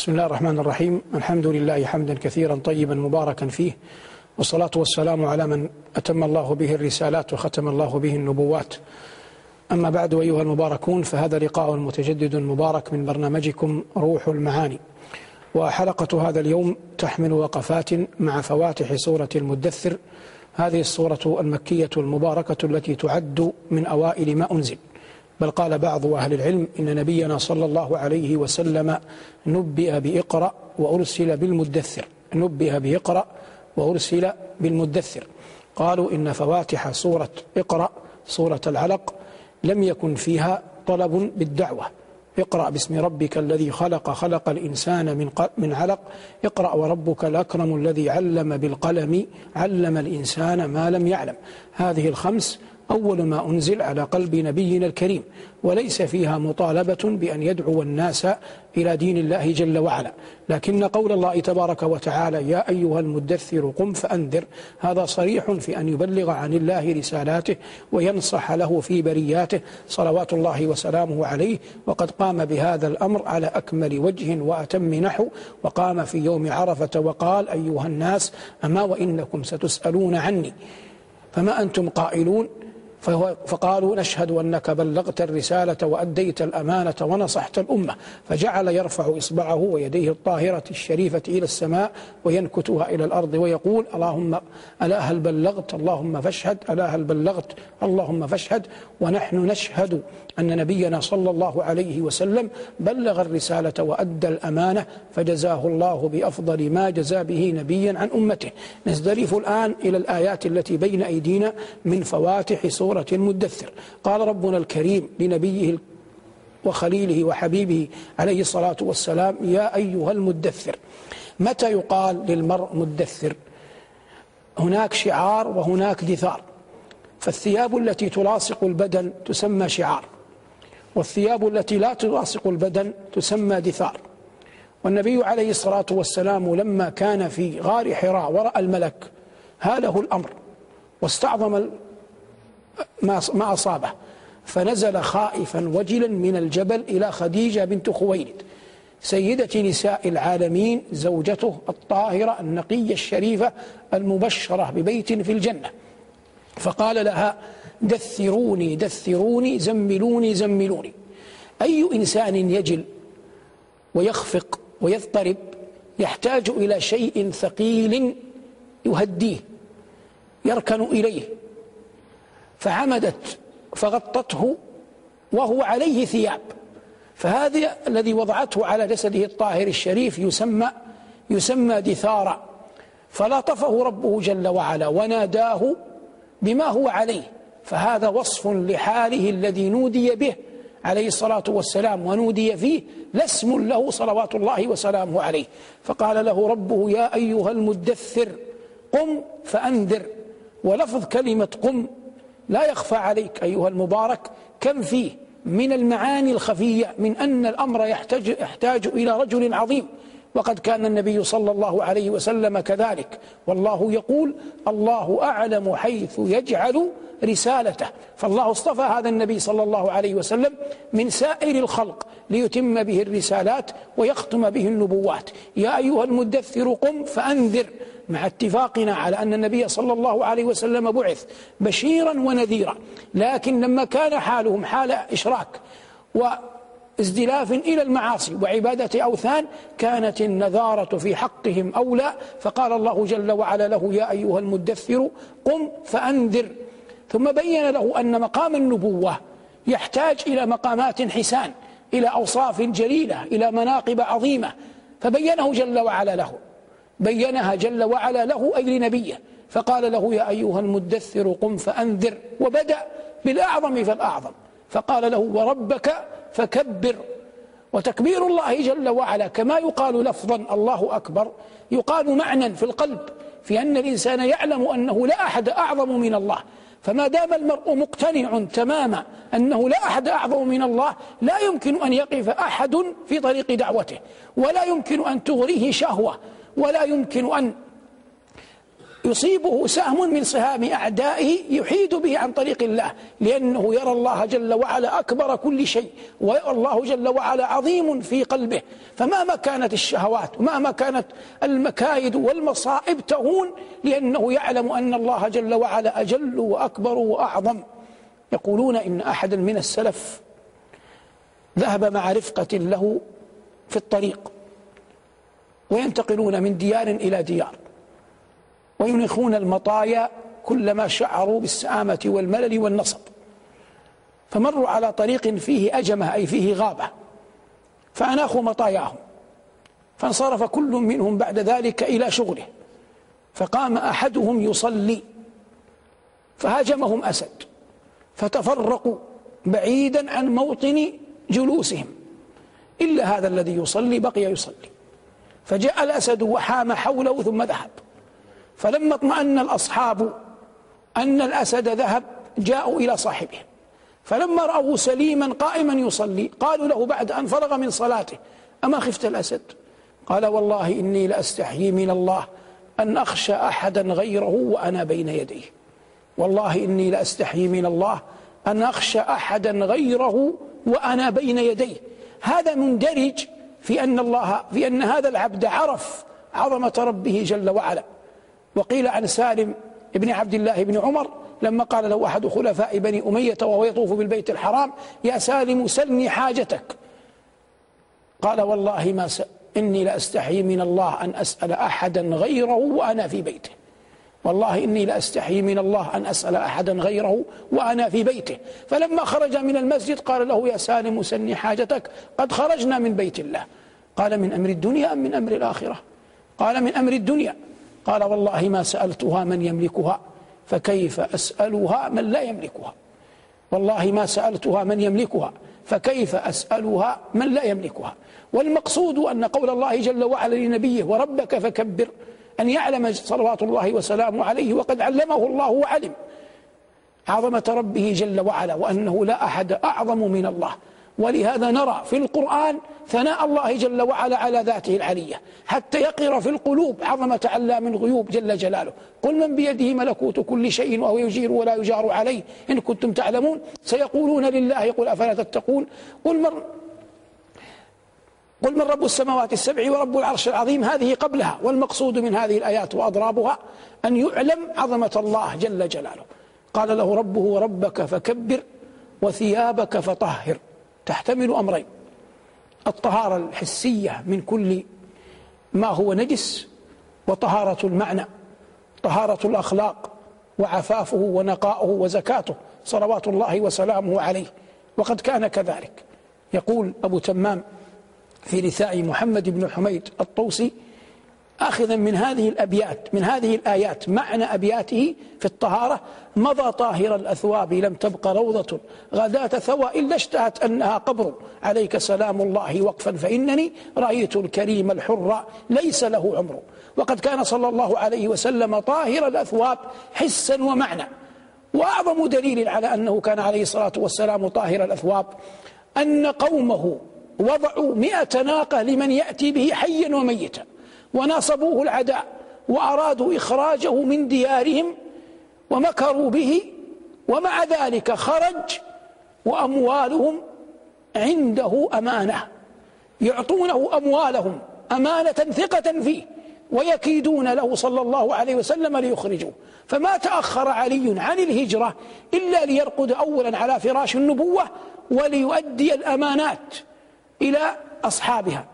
بسم الله الرحمن الرحيم. الحمد لله حمدا كثيرا طيبا مباركا فيه. والصلاة والسلام على من أتم الله به الرسالات وختم الله به النبوات. أما بعد أيها المباركون فهذا لقاء متجدد مبارك من برنامجكم روح المعاني. وحلقة هذا اليوم تحمل وقفات مع فواتح سورة المدثر. هذه السورة المكية المباركة التي تعد من أوائل ما أنزل. بل قال بعض أهل العلم إن نبينا صلى الله عليه وسلم نبئ بإقرأ وأرسل بالمدثر نبئ بإقرأ وأرسل بالمدثر. قالوا إن فواتح سورة إقرأ سورة العلق لم يكن فيها طلب بالدعوة. اقرأ باسم ربك الذي خلق خلق الإنسان من من علق. اقرأ وربك الأكرم الذي علم بالقلم علم الإنسان ما لم يعلم. هذه الخمس أول ما أنزل على قلب نبينا الكريم وليس فيها مطالبة بأن يدعو الناس إلى دين الله جل وعلا. لكن قول الله تبارك وتعالى يا أيها المدثر قم فأنذر هذا صريح في أن يبلغ عن الله رسالاته وينصح له في برياته. صلوات الله وسلامه عليه. وقد قام بهذا الأمر على أكمل وجه وأتم نحو. وقام في يوم عرفة وقال أيها الناس أما وإنكم ستسألون عني؟ فما أنتم قائلون؟ فقالوا نشهد أنك بلغت الرسالة وأديت الأمانة ونصحت الأمة. فجعل يرفع إصبعه ويديه الطاهرة الشريفة إلى السماء وينكتها إلى الأرض ويقول اللهم ألا هل بلغت؟ اللهم فاشهد. ألا هل بلغت؟ اللهم فاشهد. ونحن نشهد أن نبينا صلى الله عليه وسلم بلغ الرسالة وأدى الأمانة فجزاه الله بأفضل ما جزى به نبيا عن أمته. نزدرف الآن إلى الآيات التي بين أيدينا من فواتح سورة المدثر قال ربنا الكريم لنبيه وخليله وحبيبه عليه الصلاة والسلام يا أيها المدثر متى يقال للمرء مدثر؟ هناك شعار وهناك دثار فالثياب التي تلاصق البدن تسمى شعار والثياب التي لا تلاصق البدن تسمى دثار والنبي عليه الصلاة والسلام لما كان في غار حراء ورأى الملك هاله الأمر واستعظم ما أصابه. فنزل خائفا وجلا من الجبل إلى خديجة بنت خويلد سيدة نساء العالمين زوجته الطاهرة النقية الشريفة المبشرة ببيت في الجنة. فقال لها دثروني دثروني زملوني زملوني. أي إنسان يجل ويخفق ويضطرب يحتاج إلى شيء ثقيل يهديه يركن إليه فعمدت فغطته وهو عليه ثياب. فهذا الذي وضعته على جسده الطاهر الشريف يسمى يسمى دثارا فلاطفه ربه جل وعلا وناداه بما هو عليه. فهذا وصف لحاله الذي نودي به عليه الصلاة والسلام ونودي فيه لاسم له صلوات الله وسلامه عليه. فقال له ربه يا أيها المدثر قم فأنذر ولفظ كلمة قم لا يخفى عليك أيها المبارك كم فيه من المعاني الخفية من أن الأمر يحتاج, يحتاج إلى رجل عظيم. وقد كان النبي صلى الله عليه وسلم كذلك. والله يقول الله أعلم حيث يجعل رسالته. فالله اصطفى هذا النبي صلى الله عليه وسلم من سائر الخلق ليتم به الرسالات ويختم به النبوات. يا أيها المدثر قم فأنذر. مع اتفاقنا على أن النبي صلى الله عليه وسلم بعث بشيرا ونذيرا. لكن لما كان حالهم حال إشراك وازدلاف إلى المعاصي وعبادة أوثان كانت النذارة في حقهم أولى. فقال الله جل وعلا له يا أيها المدثر قم فأنذر. ثم بين له أن مقام النبوة يحتاج إلى مقامات حسان إلى أوصاف جليلة إلى مناقب عظيمة. فبينه جل وعلا له بينها جل وعلا له أي لنبيه. فقال له يا أيها المدثر قم فأنذر. وبدأ بالأعظم فالأعظم. فقال له وربك فكبر. وتكبير الله جل وعلا كما يقال لفظا الله أكبر يقال معنى في القلب في أن الإنسان يعلم أنه لا أحد أعظم من الله. فما دام المرء مقتنع تماما أنه لا أحد أعظم من الله لا يمكن أن يقف أحد في طريق دعوته ولا يمكن أن تغريه شهوة ولا يمكن أن يصيبه سهم من سهام أعدائه يحيد به عن طريق الله لأنه يرى الله جل وعلا أكبر كل شيء والله جل وعلا عظيم في قلبه. فمهما كانت الشهوات ومهما كانت المكايد والمصائب تهون لأنه يعلم أن الله جل وعلا أجل وأكبر وأعظم. يقولون إن أحدا من السلف ذهب مع رفقة له في الطريق وينتقلون من ديار إلى ديار. وينخون المطايا كلما شعروا بالسآمة والملل والنصب. فمروا على طريق فيه أجمة أي فيه غابة. فأناخوا مطاياهم. فانصرف كل منهم بعد ذلك إلى شغله. فقام أحدهم يصلي. فهاجمهم أسد. فتفرقوا بعيدا عن موطن جلوسهم. إلا هذا الذي يصلي بقي يصلي. فجاء الأسد وحام حوله ثم ذهب. فلما اطمأن الأصحاب أن الأسد ذهب جاءوا إلى صاحبه. فلما رأوه سليما قائما يصلي قالوا له بعد أن فرغ من صلاته أما خفت الأسد؟ قال والله إني لأستحيي من الله أن أخشى أحدا غيره وأنا بين يديه. والله إني لأستحيي من الله أن أخشى أحدا غيره وأنا بين يديه. هذا مندرج في أن الله في أن هذا العبد عرف عظمة ربه جل وعلا. وقيل عن سالم ابن عبد الله بن عمر لما قال له أحد خلفاء بني أمية وهو يطوف بالبيت الحرام يا سالم سلني حاجتك. قال والله ما س... إني لأستحي من الله أن أسأل أحدا غيره وأنا في بيته. والله إني لأستحي من الله أن أسأل أحدا غيره وأنا في بيته. فلما خرج من المسجد قال له يا سالم سني حاجتك. قد خرجنا من بيت الله. قال من أمر الدنيا أم من أمر الآخرة؟ قال من أمر الدنيا. قال والله ما سألتها من يملكها فكيف أسألها من لا يملكها؟ والله ما سألتها من يملكها فكيف أسألها من لا يملكها؟ والمقصود أن قول الله جل وعلا لنبيه وربك فكبر أن يعلم صلوات الله وسلامه عليه وقد علمه الله وعلم. عظمة ربه جل وعلا وأنه لا أحد أعظم من الله. ولهذا نرى في القرآن ثناء الله جل وعلا على ذاته العلية حتى يقر في القلوب عظمة علام الغيوب جل جلاله. قل من بيده ملكوت كل شيء وهو يجير ولا يجار عليه. إن كنتم تعلمون سيقولون لله قل أفلا تتقون؟ قل من قل من رب السماوات السبع ورب العرش العظيم؟ هذه قبلها والمقصود من هذه الآيات وأضرابها أن يعلم عظمة الله جل جلاله. قال له ربه وربك فكبر وثيابك فطهر. تحتمل أمرين الطهارة الحسية من كل ما هو نجس وطهارة المعنى طهارة الأخلاق وعفافه ونقاؤه وزكاته صلوات الله وسلامه عليه. وقد كان كذلك. يقول أبو تمام في رثاء محمد بن حميد الطوسي آخذا من هذه الأبيات من هذه الآيات معنى أبياته في الطهارة مضى طاهر الأثواب لم تبق روضة غداة ثوى إلا اشتهت أنها قبر. عليك سلام الله وقفا فإنني رأيت الكريم الحر ليس له عمر. وقد كان صلى الله عليه وسلم طاهر الأثواب حسا ومعنى. وأعظم دليل على أنه كان عليه الصلاة والسلام طاهر الأثواب أن قومه وضعوا مئة ناقة لمن يأتي به حيا وميتا. وناصبوه العداء وأرادوا إخراجه من ديارهم ومكروا به ومع ذلك خرج وأموالهم عنده أمانة. يعطونه أموالهم أمانة ثقة فيه ويكيدون له صلى الله عليه وسلم ليخرجوه. فما تأخر علي عن الهجرة إلا ليرقد أولا على فراش النبوة وليؤدي الأمانات إلى أصحابها.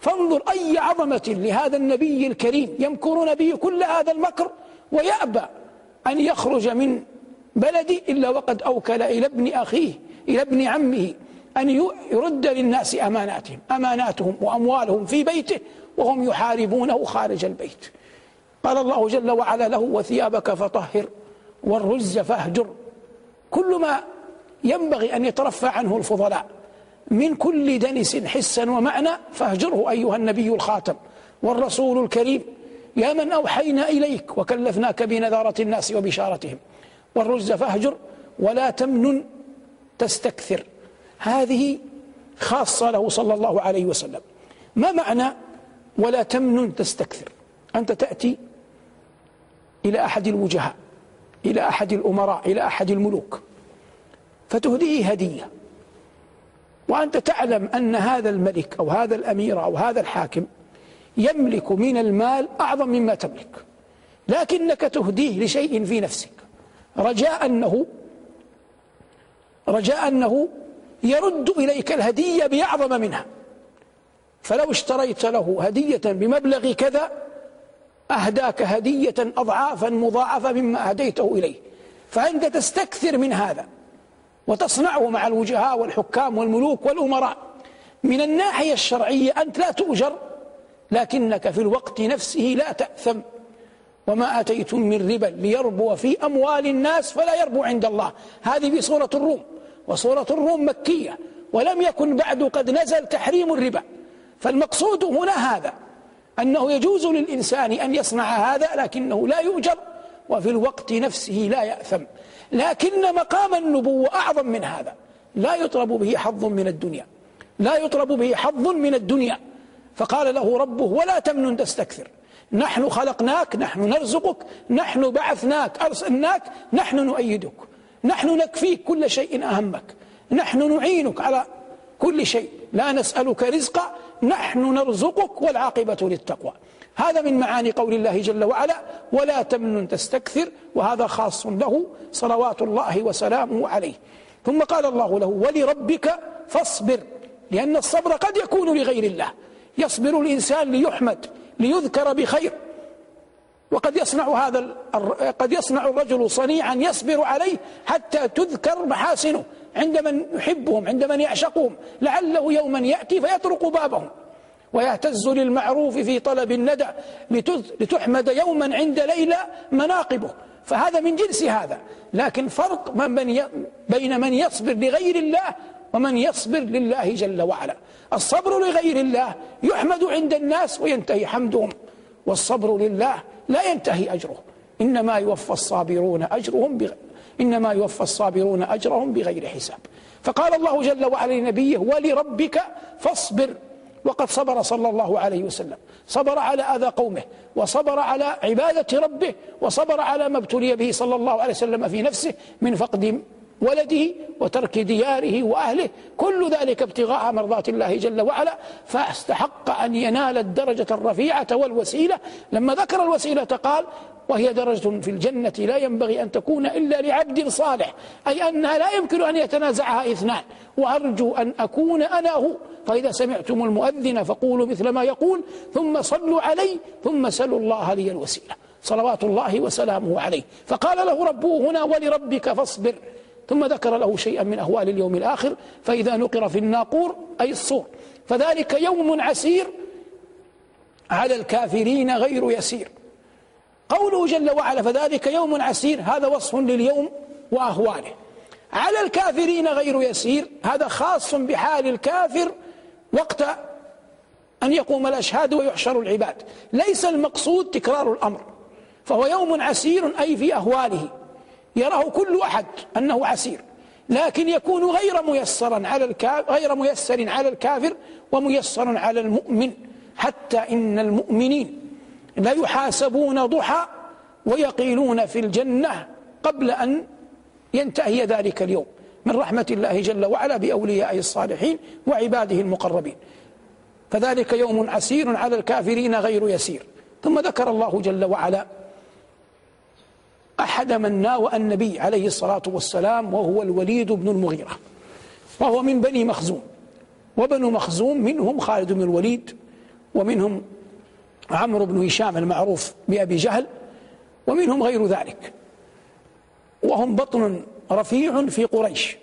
فانظر أي عظمة لهذا النبي الكريم يمكرون به كل هذا المكر ويأبى أن يخرج من بلدي إلا وقد أوكل إلى ابن أخيه إلى ابن عمه أن يرد للناس أماناتهم أماناتهم وأموالهم في بيته وهم يحاربونه خارج البيت. قال الله جل وعلا له وثيابك فطهر والرز فاهجر. كل ما ينبغي أن يترفع عنه الفضلاء. من كل دنس حسا ومعنى فاهجره أيها النبي الخاتم والرسول الكريم يا من أوحينا إليك وكلفناك بنذارة الناس وبشارتهم والرز فاهجر ولا تمنن تستكثر. هذه خاصة له صلى الله عليه وسلم. ما معنى ولا تمنن تستكثر؟ أنت تأتي إلى أحد الوجهاء إلى أحد الأمراء إلى أحد الملوك فتهديه هدية. وأنت تعلم أن هذا الملك أو هذا الأمير أو هذا الحاكم يملك من المال أعظم مما تملك. لكنك تهديه لشيء في نفسك. رجاء أنه رجاء أنه يرد إليك الهدية بأعظم منها. فلو اشتريت له هدية بمبلغ كذا أهداك هدية أضعافا مضاعفة مما أهديته إليه. فأنت تستكثر من هذا. وتصنعه مع الوجهاء والحكام والملوك والأمراء. من الناحية الشرعية أنت لا تؤجر لكنك في الوقت نفسه لا تأثم. وما أتيتم من ربا ليربو في أموال الناس فلا يربو عند الله. هذه بصورة الروم وصورة الروم مكية ولم يكن بعد قد نزل تحريم الربا. فالمقصود هنا هذا أنه يجوز للإنسان أن يصنع هذا لكنه لا يؤجر وفي الوقت نفسه لا يأثم. لكن مقام النبوة أعظم من هذا. لا يطلب به حظ من الدنيا. لا يطلب به حظ من الدنيا. فقال له ربه ولا تمنن تستكثر. نحن خلقناك نحن نرزقك نحن بعثناك أرسلناك نحن نؤيدك. نحن نكفيك كل شيء أهمك. نحن نعينك على كل شيء. لا نسألك رزقا نحن نرزقك والعاقبة للتقوى. هذا من معاني قول الله جل وعلا ولا تمنن تستكثر وهذا خاص له صلوات الله وسلامه عليه. ثم قال الله له ولربك فاصبر لأن الصبر قد يكون لغير الله يصبر الإنسان ليحمد ليذكر بخير. وقد يصنع هذا قد يصنع الرجل صنيعا يصبر عليه حتى تذكر محاسنه عند من يحبهم عند من يعشقهم لعله يوما يأتي فيطرق بابهم. ويهتز للمعروف في طلب الندى لتحمد يوما عند ليلى مناقبه. فهذا من جنس هذا. لكن فرق من بين من يصبر لغير الله ومن يصبر لله جل وعلا. الصبر لغير الله يحمد عند الناس وينتهي حمدهم. والصبر لله لا ينتهي أجره. إنما يوفى الصابرون أجرهم بغير إنما يوفى الصابرون أجرهم بغير حساب. فقال الله جل وعلا لنبيه ولربك فاصبر. وقد صبر صلى الله عليه وسلم. صبر على أذى قومه وصبر على عبادة ربه وصبر على ما ابتلي به صلى الله عليه وسلم في نفسه من فقد ولده وترك دياره وأهله. كل ذلك ابتغاء مرضات الله جل وعلا. فاستحق أن ينال الدرجة الرفيعة والوسيلة. لما ذكر الوسيلة قال وهي درجة في الجنة لا ينبغي أن تكون إلا لعبد صالح. أي أنها لا يمكن أن يتنازعها اثنان. وأرجو أن أكون أنا هو. فإذا سمعتم المؤذن فقولوا مثل ما يقول ثم صلوا علي ثم سلوا الله لي الوسيلة. صلوات الله وسلامه عليه. فقال له ربه هنا ولربك فاصبر. ثم ذكر له شيئا من أهوال اليوم الآخر فإذا نقر في الناقور أي الصور. فذلك يوم عسير على الكافرين غير يسير. قوله جل وعلا فذلك يوم عسير هذا وصف لليوم وأهواله. على الكافرين غير يسير هذا خاص بحال الكافر وقت أن يقوم الأشهاد ويحشر العباد. ليس المقصود تكرار الأمر. فهو يوم عسير أي في أهواله. يراه كل أحد أنه عسير. لكن يكون غير ميسرا على الكافر غير ميسر على الكافر وميسر على المؤمن. حتى إن المؤمنين لا يحاسبون ضحى ويقيلون في الجنة قبل أن ينتهي ذلك اليوم. من رحمة الله جل وعلا بأولياء الصالحين وعباده المقربين. فذلك يوم عسير على الكافرين غير يسير. ثم ذكر الله جل وعلا أحد من ناوى النبي عليه الصلاة والسلام وهو الوليد بن المغيرة وهو من بني مخزوم. وبنو مخزوم منهم خالد بن الوليد ومنهم عمرو بن هشام المعروف بأبي جهل ومنهم غير ذلك. وهم بطن رفيع في قريش.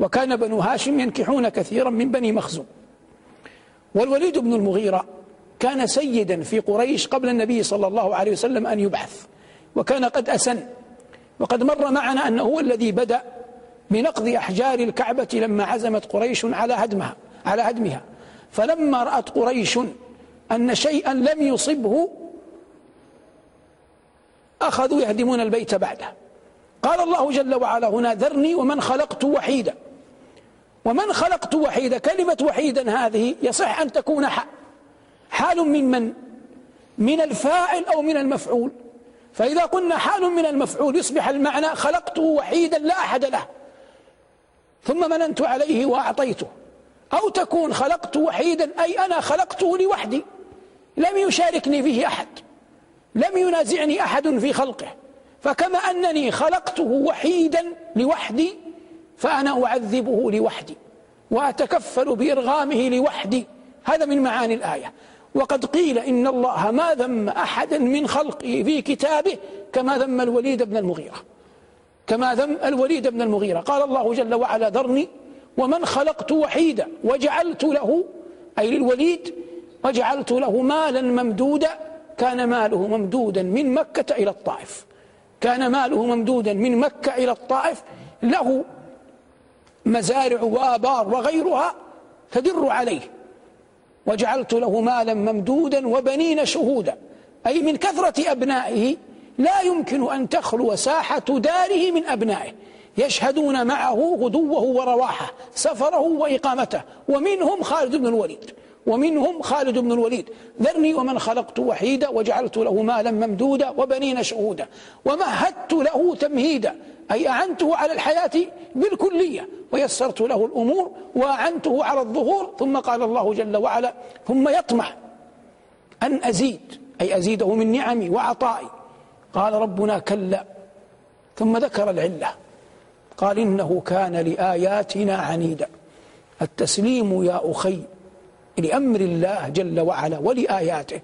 وكان بنو هاشم ينكحون كثيرا من بني مخزوم. والوليد بن المغيرة كان سيدا في قريش قبل النبي صلى الله عليه وسلم أن يبعث وكان قد أسن. وقد مر معنا أنه هو الذي بدأ بنقض أحجار الكعبة لما عزمت قريش على هدمها على هدمها. فلما رأت قريش أن شيئا لم يصبه أخذوا يهدمون البيت بعده. قال الله جل وعلا هنا ذرني ومن خلقت وحيدا. ومن خلقت وحيدا كلمة وحيدا هذه يصح أن تكون حال حال من من؟ من الفاعل أو من المفعول. فإذا قلنا حال من المفعول يصبح المعنى خلقته وحيدا لا أحد له. ثم مننت عليه وأعطيته. أو تكون خلقت وحيدا أي أنا خلقته لوحدي. لم يشاركني فيه أحد. لم ينازعني أحد في خلقه. فكما أنني خلقته وحيدا لوحدي فأنا أعذبه لوحدي وأتكفل بإرغامه لوحدي. هذا من معاني الآية. وقد قيل إن الله ما ذم أحدا من خلقه في كتابه كما ذم الوليد بن المغيرة. كما ذم الوليد بن المغيرة. قال الله جل وعلا ذرني ومن خلقت وحيدا وجعلت له أي للوليد وجعلت له مالا ممدودا كان ماله ممدودا من مكة إلى الطائف. كان ماله ممدودا من مكة إلى الطائف له مزارع وآبار وغيرها تدر عليه. وجعلت له مالا ممدودا وبنين شهودا. أي من كثرة أبنائه لا يمكن أن تخلو ساحة داره من أبنائه. يشهدون معه غدوه ورواحه سفره وإقامته. ومنهم خالد بن الوليد. ومنهم خالد بن الوليد. ذرني ومن خلقت وحيدا وجعلت له مالا ممدودا وبنين شهودا. ومهدت له تمهيدا. أي أعنته على الحياة بالكلية. ويسرت له الأمور وأعنته على الظهور. ثم قال الله جل وعلا ثم يطمع أن أزيد. أي أزيده من نعمي وعطائي. قال ربنا كلا. ثم ذكر العلة. قال إنه كان لآياتنا عنيدا. التسليم يا أخي لأمر الله جل وعلا ولآياته.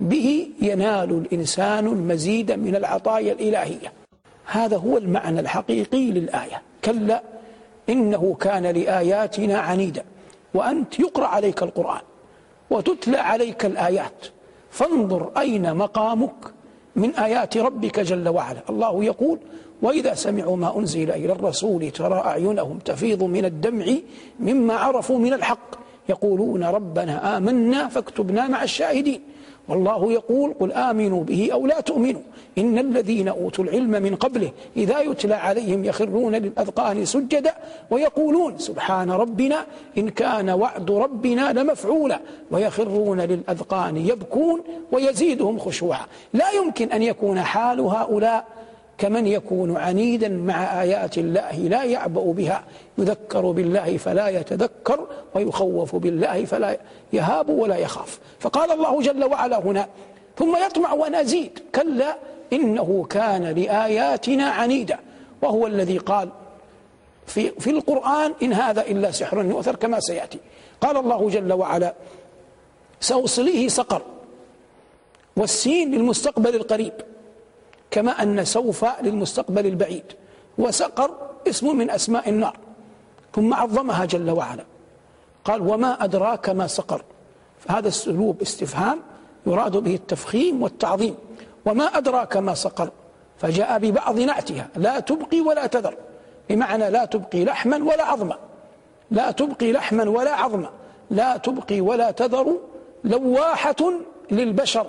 به ينال الإنسان المزيد من العطايا الإلهية. هذا هو المعنى الحقيقي للآية. كلا إنه كان لآياتنا عنيدا. وأنت يقرأ عليك القرآن وتتلى عليك الآيات. فانظر أين مقامك من آيات ربك جل وعلا. الله يقول وإذا سمعوا ما أنزل إلى الرسول ترى أعينهم تفيض من الدمع مما عرفوا من الحق. يقولون ربنا آمنا فاكتبنا مع الشاهدين. والله يقول قل آمنوا به أو لا تؤمنوا. إن الذين أوتوا العلم من قبله إذا يتلى عليهم يخرون للأذقان سجدا ويقولون سبحان ربنا إن كان وعد ربنا لمفعولا. ويخرون للأذقان يبكون ويزيدهم خشوعا. لا يمكن أن يكون حال هؤلاء كمن يكون عنيدا مع آيات الله لا يعبأ بها يذكر بالله فلا يتذكر ويخوف بالله فلا يهاب ولا يخاف. فقال الله جل وعلا هنا ثم يطمع أن أزيد كلا إنه كان لآياتنا عنيدا. وهو الذي قال في, في القرآن إن هذا إلا سحر يؤثر كما سيأتي. قال الله جل وعلا سأصليه سقر والسين للمستقبل القريب. كما أن سوف للمستقبل البعيد. وسقر اسم من أسماء النار. ثم عظمها جل وعلا. قال وما أدراك ما سقر. هذا السلوب استفهام يراد به التفخيم والتعظيم. وما أدراك ما سقر. فجاء ببعض نعتها لا تبقي ولا تذر. بمعنى لا تبقي لحما ولا عظما. لا تبقي لحما ولا عظما. لا تبقي ولا تذر لواحة للبشر.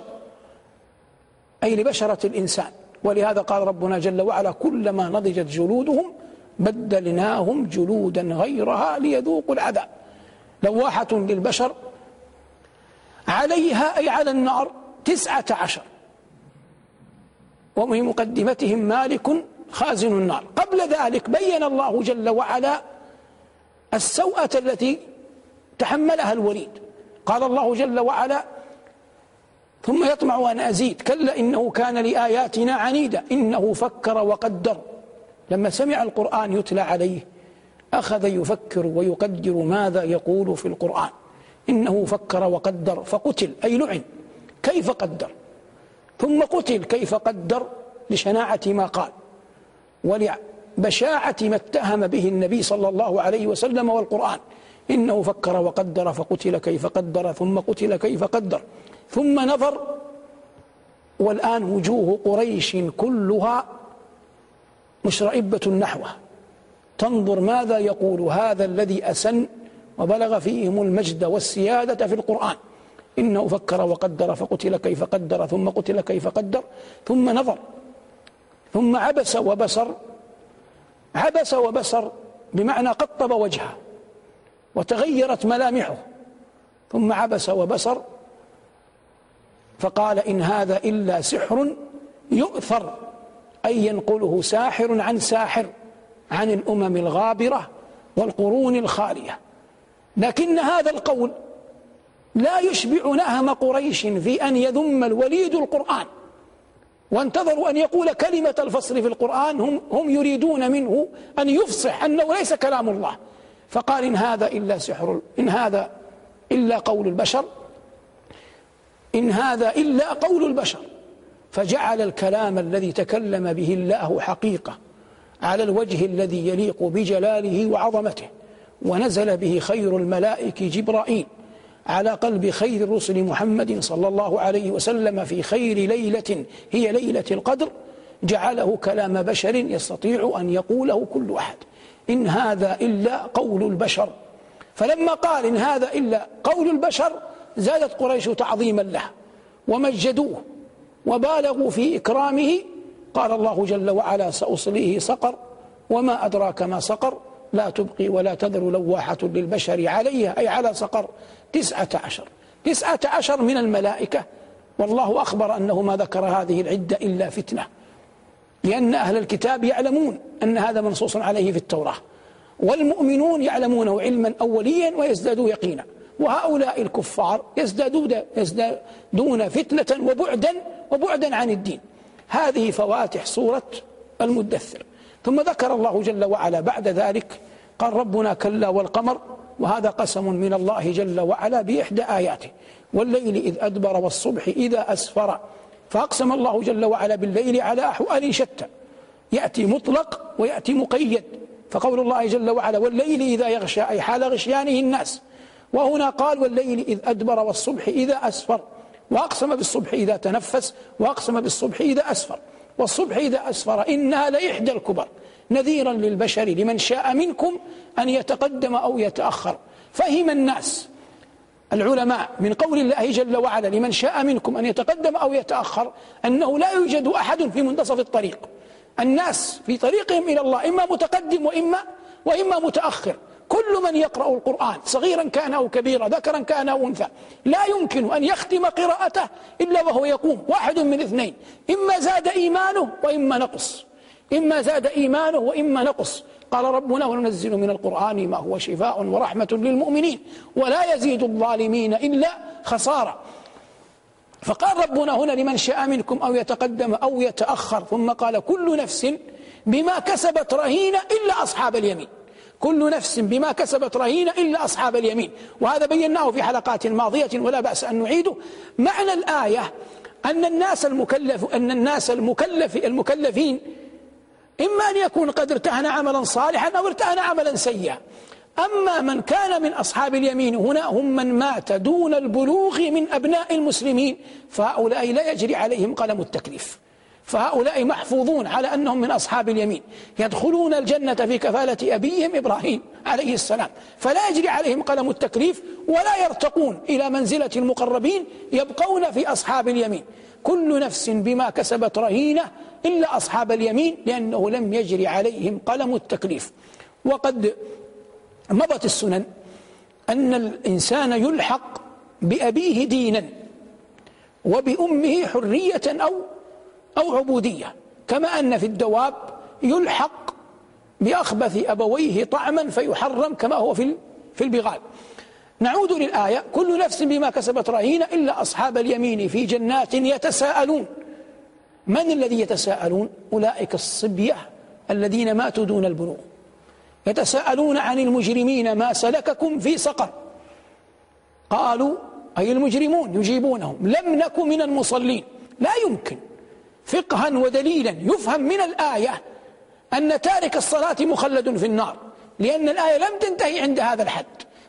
أي لبشرة الإنسان. ولهذا قال ربنا جل وعلا كلما نضجت جلودهم بدلناهم جلودا غيرها ليذوقوا العذاب. لواحة للبشر عليها أي على النار تسعة عشر. ومن مقدمتهم مالك خازن النار. قبل ذلك بين الله جل وعلا السوءة التي تحملها الوليد. قال الله جل وعلا ثم يطمع أن أزيد. كلا إنه كان لآياتنا عنيدا. إنه فكر وقدر. لما سمع القرآن يتلى عليه أخذ يفكر ويقدر ماذا يقول في القرآن. إنه فكر وقدر فقتل. أي لعن. كيف قدر؟ ثم قتل. كيف قدر؟ لشناعة ما قال. ولبشاعة ما اتهم به النبي صلى الله عليه وسلم والقرآن. إنه فكر وقدر فقتل كيف قدر ثم قتل كيف قدر ثم نظر والآن وجوه قريش كلها مشرئبة نحوه تنظر ماذا يقول هذا الذي أسن وبلغ فيهم المجد والسيادة في القرآن. إنه فكر وقدر فقتل كيف قدر ثم قتل كيف قدر ثم نظر ثم عبس وبصر عبس وبصر بمعنى قطب وجهه. وتغيرت ملامحه. ثم عبس وبصر فقال إن هذا إلا سحر يؤثر أن ينقله ساحر عن ساحر عن الأمم الغابرة والقرون الخالية. لكن هذا القول لا يشبع نهم قريش في أن يذم الوليد القرآن. وانتظروا أن يقول كلمة الفصل في القرآن هم, هم يريدون منه أن يفصح أنه ليس كلام الله. فقال إن هذا إلا سحر إن هذا إلا قول البشر إن هذا إلا قول البشر. فجعل الكلام الذي تكلم به الله حقيقة على الوجه الذي يليق بجلاله وعظمته. ونزل به خير الملائك جبرائيل على قلب خير الرسل محمد صلى الله عليه وسلم في خير ليلة هي ليلة القدر. جعله كلام بشر يستطيع أن يقوله كل أحد. إن هذا إلا قول البشر. فلما قال إن هذا إلا قول البشر زادت قريش تعظيما له ومجدوه وبالغوا في إكرامه. قال الله جل وعلا سأصليه سقر وما أدراك ما سقر لا تبقي ولا تذر لواحة للبشر عليها أي على سقر. تسعة عشر. تسعة عشر من الملائكة. والله أخبر أنه ما ذكر هذه العدة إلا فتنة. لأن أهل الكتاب يعلمون أن هذا منصوص عليه في التوراة. والمؤمنون يعلمونه علما أوليا ويزدادوا يقينا. وهؤلاء الكفار يزدادون, يزدادون فتنة وبعدا وبعدا عن الدين. هذه فواتح سورة المدثر. ثم ذكر الله جل وعلا بعد ذلك قال ربنا كلا والقمر وهذا قسم من الله جل وعلا بإحدى آياته. والليل إذ أدبر والصبح إذا أسفر. فأقسم الله جل وعلا بالليل على أحوال شتى. يأتي مطلق ويأتي مقيد. فقول الله جل وعلا والليل إذا يغشى أي حال غشيانه الناس. وهنا قال والليل إذ أدبر والصبح إذا أسفر. وأقسم بالصبح إذا تنفس وأقسم بالصبح إذا أسفر. والصبح إذا أسفر إنها لإحدى الكبر. نذيرا للبشر لمن شاء منكم أن يتقدم أو يتأخر. فهم الناس العلماء من قول الله جل وعلا لمن شاء منكم أن يتقدم أو يتأخر أنه لا يوجد أحد في منتصف الطريق. الناس في طريقهم إلى الله إما متقدم وإما وإما متأخر. كل من يقرأ القرآن صغيرا كان أو كبيرا ذكرا كان أو أنثى لا يمكن أن يختم قراءته إلا وهو يقوم واحد من اثنين. إما زاد إيمانه وإما نقص. إما زاد إيمانه وإما نقص. قال ربنا وننزل من القرآن ما هو شفاء ورحمة للمؤمنين ولا يزيد الظالمين إلا خسارة. فقال ربنا هنا لمن شاء منكم أو يتقدم أو يتأخر ثم قال كل نفس بما كسبت رهينة إلا أصحاب اليمين. كل نفس بما كسبت رهينة إلا أصحاب اليمين. وهذا بيناه في حلقات ماضية ولا بأس أن نعيده. معنى الآية أن الناس المكلف أن الناس المكلف المكلفين إما أن يكون قد ارتهن عملا صالحا أو ارتهن عملا سيئا. أما من كان من أصحاب اليمين هنا هم من مات دون البلوغ من أبناء المسلمين فهؤلاء لا يجري عليهم قلم التكليف. فهؤلاء محفوظون على أنهم من أصحاب اليمين يدخلون الجنة في كفالة أبيهم إبراهيم عليه السلام فلا يجري عليهم قلم التكليف ولا يرتقون إلى منزلة المقربين يبقون في أصحاب اليمين. كل نفس بما كسبت رهينة إلا أصحاب اليمين لأنه لم يجري عليهم قلم التكليف. وقد مضت السنن أن الإنسان يلحق بأبيه دينا وبأمه حرية أو أو عبودية. كما أن في الدواب يلحق بأخبث أبويه طعما فيحرم كما هو في في البغال. نعود للآية. كل نفس بما كسبت رهينة إلا أصحاب اليمين في جنات يتساءلون. من الذي يتساءلون؟ أولئك الصبية الذين ماتوا دون البلوغ. يتساءلون عن المجرمين ما سلككم في سقر. قالوا أي المجرمون؟ يجيبونهم. لم نك من المصلين. لا يمكن. فقها ودليلا. يفهم من الآية أن تارك الصلاة مخلد في النار لأن الآية لم تنتهي عند هذا الحد.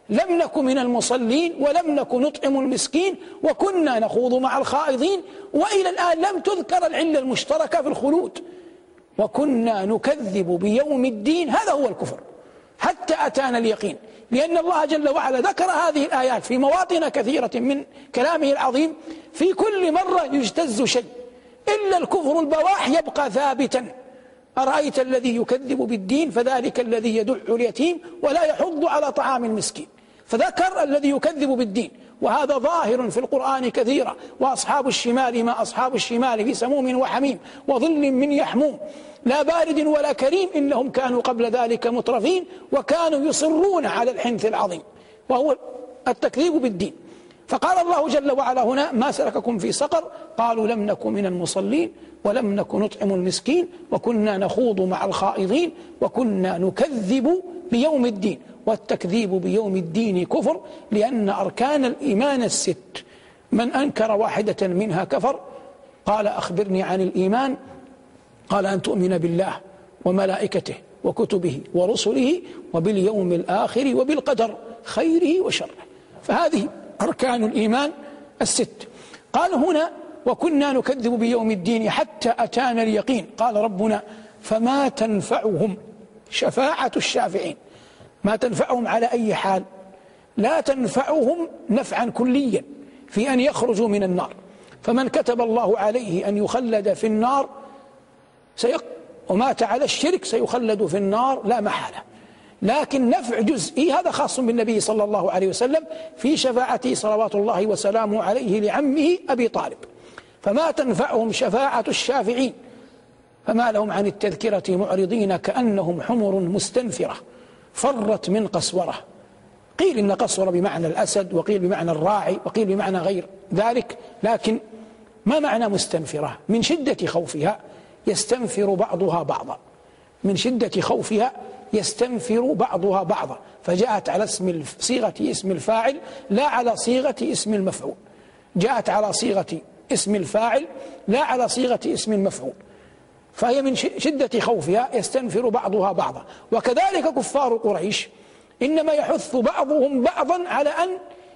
لم نك من المصلين ولم نك نطعم المسكين وكنا نخوض مع الخائضين وإلى الآن لم تذكر العلة المشتركة في الخلود. وكنا نكذب بيوم الدين هذا هو الكفر. حتى أتانا اليقين لأن الله جل وعلا ذكر هذه الآيات في مواطن كثيرة من كلامه العظيم. في كل مرة يجتز شيء. إلا الكفر البواح يبقى ثابتا. أرأيت الذي يكذب بالدين فذلك الذي يدع اليتيم ولا يحض على طعام المسكين. فذكر الذي يكذب بالدين. وهذا ظاهر في القرآن كثيرا. وأصحاب الشمال ما أصحاب الشمال في سموم وحميم وظل من يحموم. لا بارد ولا كريم إنهم كانوا قبل ذلك مترفين وكانوا يصرون على الحنث العظيم. وهو التكذيب بالدين. فقال الله جل وعلا هنا ما سلككم في سقر؟ قالوا لم نكن من المصلين ولم نكن نطعم المسكين وكنا نخوض مع الخائضين وكنا نكذب بيوم الدين والتكذيب بيوم الدين كفر لأن أركان الإيمان الست. من أنكر واحدة منها كفر؟ قال أخبرني عن الإيمان. قال أن تؤمن بالله وملائكته وكتبه ورسله وباليوم الآخر وبالقدر خيره وشره. فهذه أركان الإيمان الست. قال هنا وكنا نكذب بيوم الدين حتى أتانا اليقين. قال ربنا فما تنفعهم شفاعة الشافعين. ما تنفعهم على أي حال. لا تنفعهم نفعا كليا في أن يخرجوا من النار. فمن كتب الله عليه أن يخلد في النار سيق ومات على الشرك سيخلد في النار لا محالة. لكن نفع جزئي هذا خاص بالنبي صلى الله عليه وسلم؟ في شفاعته صلوات الله وسلامه عليه لعمه أبي طالب. فما تنفعهم شفاعة الشافعين؟ فما لهم عن التذكرة معرضين كأنهم حمر مستنفرة فرت من قسورة. قيل إن قسورة بمعنى الأسد وقيل بمعنى الراعي وقيل بمعنى غير ذلك لكن ما معنى مستنفرة؟ من شدة خوفها يستنفر بعضها بعضا. من شدة خوفها يستنفر بعضها بعضا. فجاءت على اسم صيغة اسم الفاعل لا على صيغة اسم المفعول. جاءت على صيغة اسم الفاعل لا على صيغة اسم المفعول. فهي من شدة خوفها يستنفر بعضها بعضا. وكذلك كفار قريش إنما يحث بعضهم بعضا على أن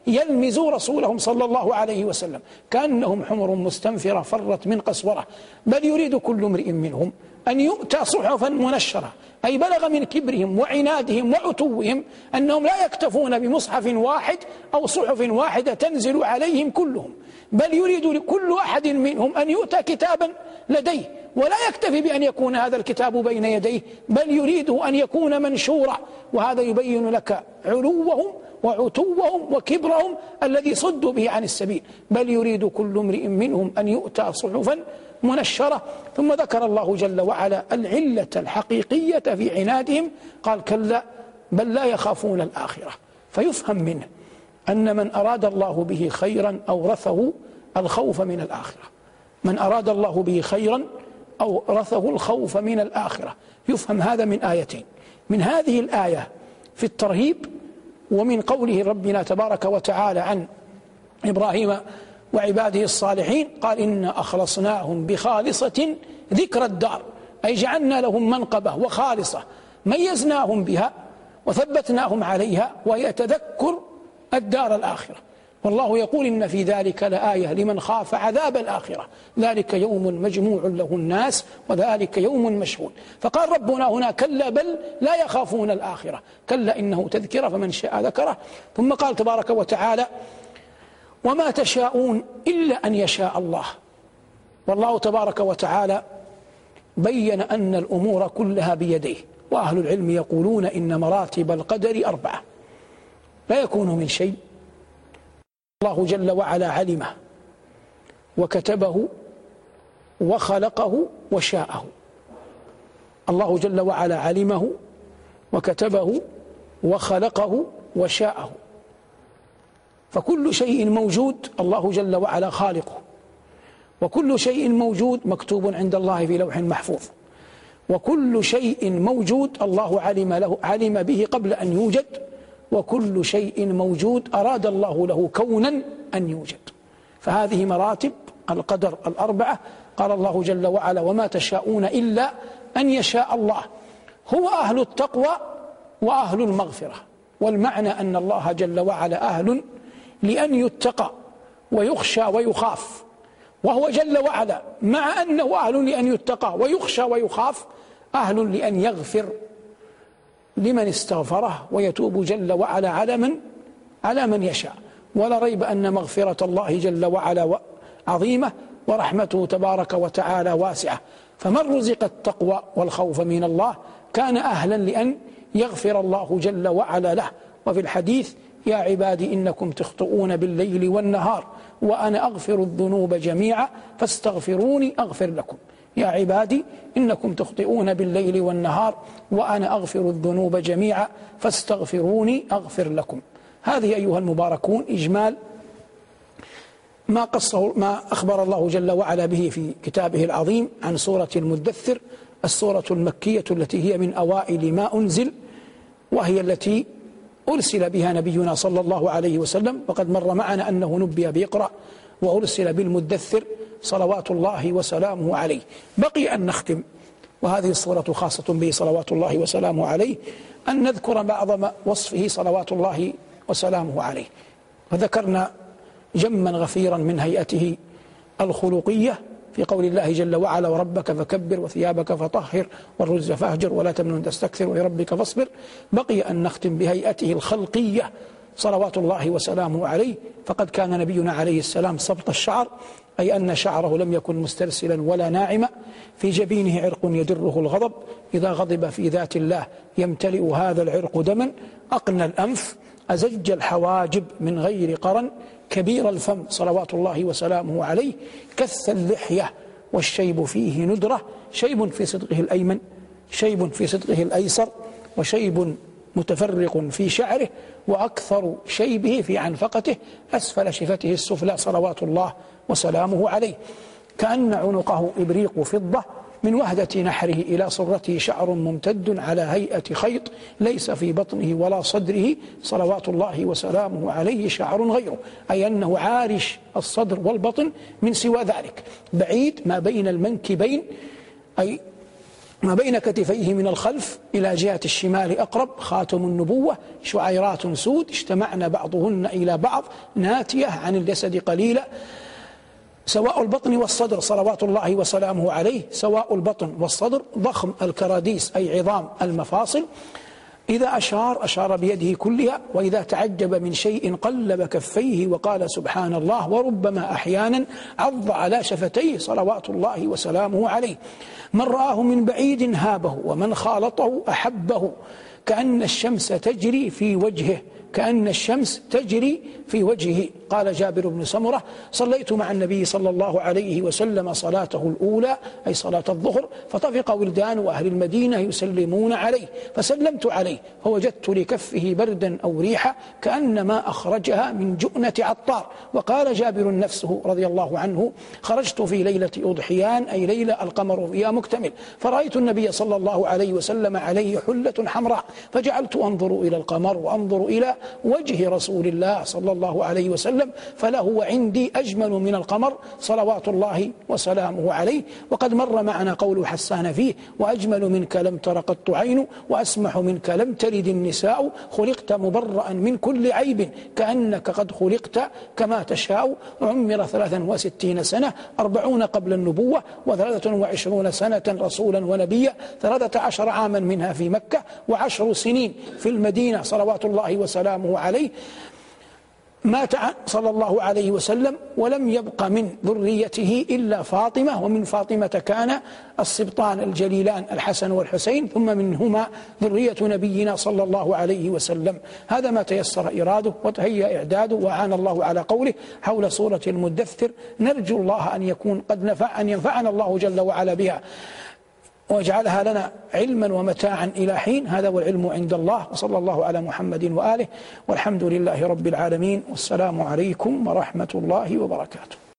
يلمزوا رسولهم صلى الله عليه وسلم. كأنهم حمر مستنفرة فرت من قسورة. بل يريد كل امرئ منهم أن يؤتى صحفا منشرة أي بلغ من كبرهم وعنادهم وعتوهم أنهم لا يكتفون بمصحف واحد أو صحف واحدة تنزل عليهم كلهم بل يريد كل أحد منهم أن يؤتى كتابا لديه ولا يكتفي بأن يكون هذا الكتاب بين يديه بل يريده أن يكون منشورا وهذا يبين لك علوهم وعتوهم وكبرهم الذي صدوا به عن السبيل بل يريد كل امرئ منهم أن يؤتى صحفا منشرة ثم ذكر الله جل وعلا العلة الحقيقية في عنادهم قال كلا بل لا يخافون الآخرة. فيفهم منه أن من أراد الله به خيرا أورثه الخوف من الآخرة. من أراد الله به خيرا أورثه الخوف من الآخرة. يفهم هذا من آيتين. من هذه الآية في الترهيب ومن قوله ربنا تبارك وتعالى عن إبراهيم وعباده الصالحين قال إنا أخلصناهم بخالصة ذكر الدار أي جعلنا لهم منقبة وخالصة ميزناهم بها وثبتناهم عليها وهي تذكر الدار الآخرة. والله يقول إن في ذلك لآية لمن خاف عذاب الآخرة. ذلك يوم مجموع له الناس وذلك يوم مشهود. فقال ربنا هنا كلا بل لا يخافون الآخرة. كلا إنه تذكرة فمن شاء ذكره. ثم قال تبارك وتعالى وما تشاءون إلا أن يشاء الله. والله تبارك وتعالى بين أن الأمور كلها بيديه وأهل العلم يقولون إن مراتب القدر أربعة. لا يكون من شيء. الله جل وعلا علمه وكتبه وخلقه وشاءه. الله جل وعلا علمه وكتبه وخلقه وشاءه. فكل شيء موجود الله جل وعلا خالقه. وكل شيء موجود مكتوب عند الله في لوح محفوظ. وكل شيء موجود الله علم له علم به قبل أن يوجد. وكل شيء موجود أراد الله له كونا أن يوجد. فهذه مراتب القدر الأربعة. قال الله جل وعلا وما تشاءون إلا أن يشاء الله. هو أهل التقوى وأهل المغفرة. والمعنى أن الله جل وعلا أهل لأن يتقى ويخشى ويخاف. وهو جل وعلا مع أنه أهل لأن يتقى ويخشى ويخاف أهل لأن يغفر لمن استغفره ويتوب جل وعلا على من؟ على من يشاء. ولا ريب أن مغفرة الله جل وعلا عظيمة ورحمته تبارك وتعالى واسعة. فمن رزق التقوى والخوف من الله كان أهلا لأن يغفر الله جل وعلا له. وفي الحديث يا عبادي إنكم تخطئون بالليل والنهار وأنا أغفر الذنوب جميعا فاستغفروني أغفر لكم. يا عبادي إنكم تخطئون بالليل والنهار وأنا أغفر الذنوب جميعا فاستغفروني أغفر لكم. هذه أيها المباركون إجمال ما قصه ما أخبر الله جل وعلا به في كتابه العظيم عن سورة المدثر السورة المكية التي هي من أوائل ما أنزل وهي التي أرسل بها نبينا صلى الله عليه وسلم وقد مر معنا أنه نبي بيقرأ وأرسل بالمدثر صلوات الله وسلامه عليه. بقي أن نختم وهذه الصورة خاصة به صلوات الله وسلامه عليه أن نذكر بعض وصفه صلوات الله وسلامه عليه. وذكرنا جما غفيرا من هيئته الخلقية في قول الله جل وعلا وربك فكبر وثيابك فطهر والرز فاهجر ولا تمنن تستكثر ولربك فاصبر بقي أن نختم بهيئته الخلقية صلوات الله وسلامه عليه. فقد كان نبينا عليه السلام سبط الشعر أي أن شعره لم يكن مسترسلا ولا ناعما. في جبينه عرق يدره الغضب. إذا غضب في ذات الله يمتلئ هذا العرق دما. أقنى الأنف أزج الحواجب من غير قرن. كبير الفم صلوات الله وسلامه عليه كث اللحية والشيب فيه ندرة شيب في صدغه الأيمن شيب في صدغه الأيسر وشيب متفرق في شعره وأكثر شيبه في عنفقته أسفل شفته السفلى صلوات الله وسلامه عليه. كأن عنقه إبريق فضة من وهدة نحره إلى صرته شعر ممتد على هيئة خيط ليس في بطنه ولا صدره صلوات الله وسلامه عليه شعر غيره. أي أنه عارش الصدر والبطن من سوى ذلك. بعيد ما بين المنكبين أي ما بين كتفيه من الخلف إلى جهة الشمال أقرب خاتم النبوة شعيرات سود اجتمعن بعضهن إلى بعض ناتية عن الجسد قليلة. سواء البطن والصدر صلوات الله وسلامه عليه. سواء البطن والصدر ضخم الكراديس أي عظام المفاصل. إذا أشار أشار بيده كلها وإذا تعجب من شيء قلب كفيه وقال سبحان الله وربما أحيانا عض على شفتيه صلوات الله وسلامه عليه. من رآه من بعيد هابه ومن خالطه أحبه. كأن الشمس تجري في وجهه كأن الشمس تجري في وجهه. قال جابر بن سمرة صليت مع النبي صلى الله عليه وسلم صلاته الأولى أي صلاة الظهر فطفق ولدان أهل المدينة يسلمون عليه فسلمت عليه فوجدت لكفه بردا أو ريحة كأنما أخرجها من جؤنة عطار. وقال جابر نفسه رضي الله عنه خرجت في ليلة أضحيان أي ليلة القمر فيها مكتمل فرأيت النبي صلى الله عليه وسلم عليه حلة حمراء فجعلت أنظر إلى القمر وأنظر إلى وجه رسول الله صلى الله عليه وسلم فله عندي أجمل من القمر صلوات الله وسلامه عليه. وقد مر معنا قول حسان فيه وأجمل منك لم تر قط عين وأسمح منك لم تلد النساء. خلقت مبرأ من كل عيب كأنك قد خلقت كما تشاء. عمر ثلاثا وستين سنة أربعون قبل النبوة وثلاثة وعشرون سنة رسولا ونبيا. ثلاثة عشر عاما منها في مكة وعشر سنين في المدينة صلوات الله وسلامه عليه. مات صلى الله عليه وسلم ولم يبق من ذريته إلا فاطمة ومن فاطمة كان السبطان الجليلان الحسن والحسين ثم منهما ذرية نبينا صلى الله عليه وسلم. هذا ما تيسر إراده وتهيأ إعداده وعان الله على قوله حول سورة المدثر نرجو الله أن يكون قد نفع أن ينفعنا الله جل وعلا بها. واجعلها لنا علما ومتاعا إلى حين. هذا والعلم عند الله. وصلى الله على محمد وآله. والحمد لله رب العالمين. والسلام عليكم ورحمة الله وبركاته.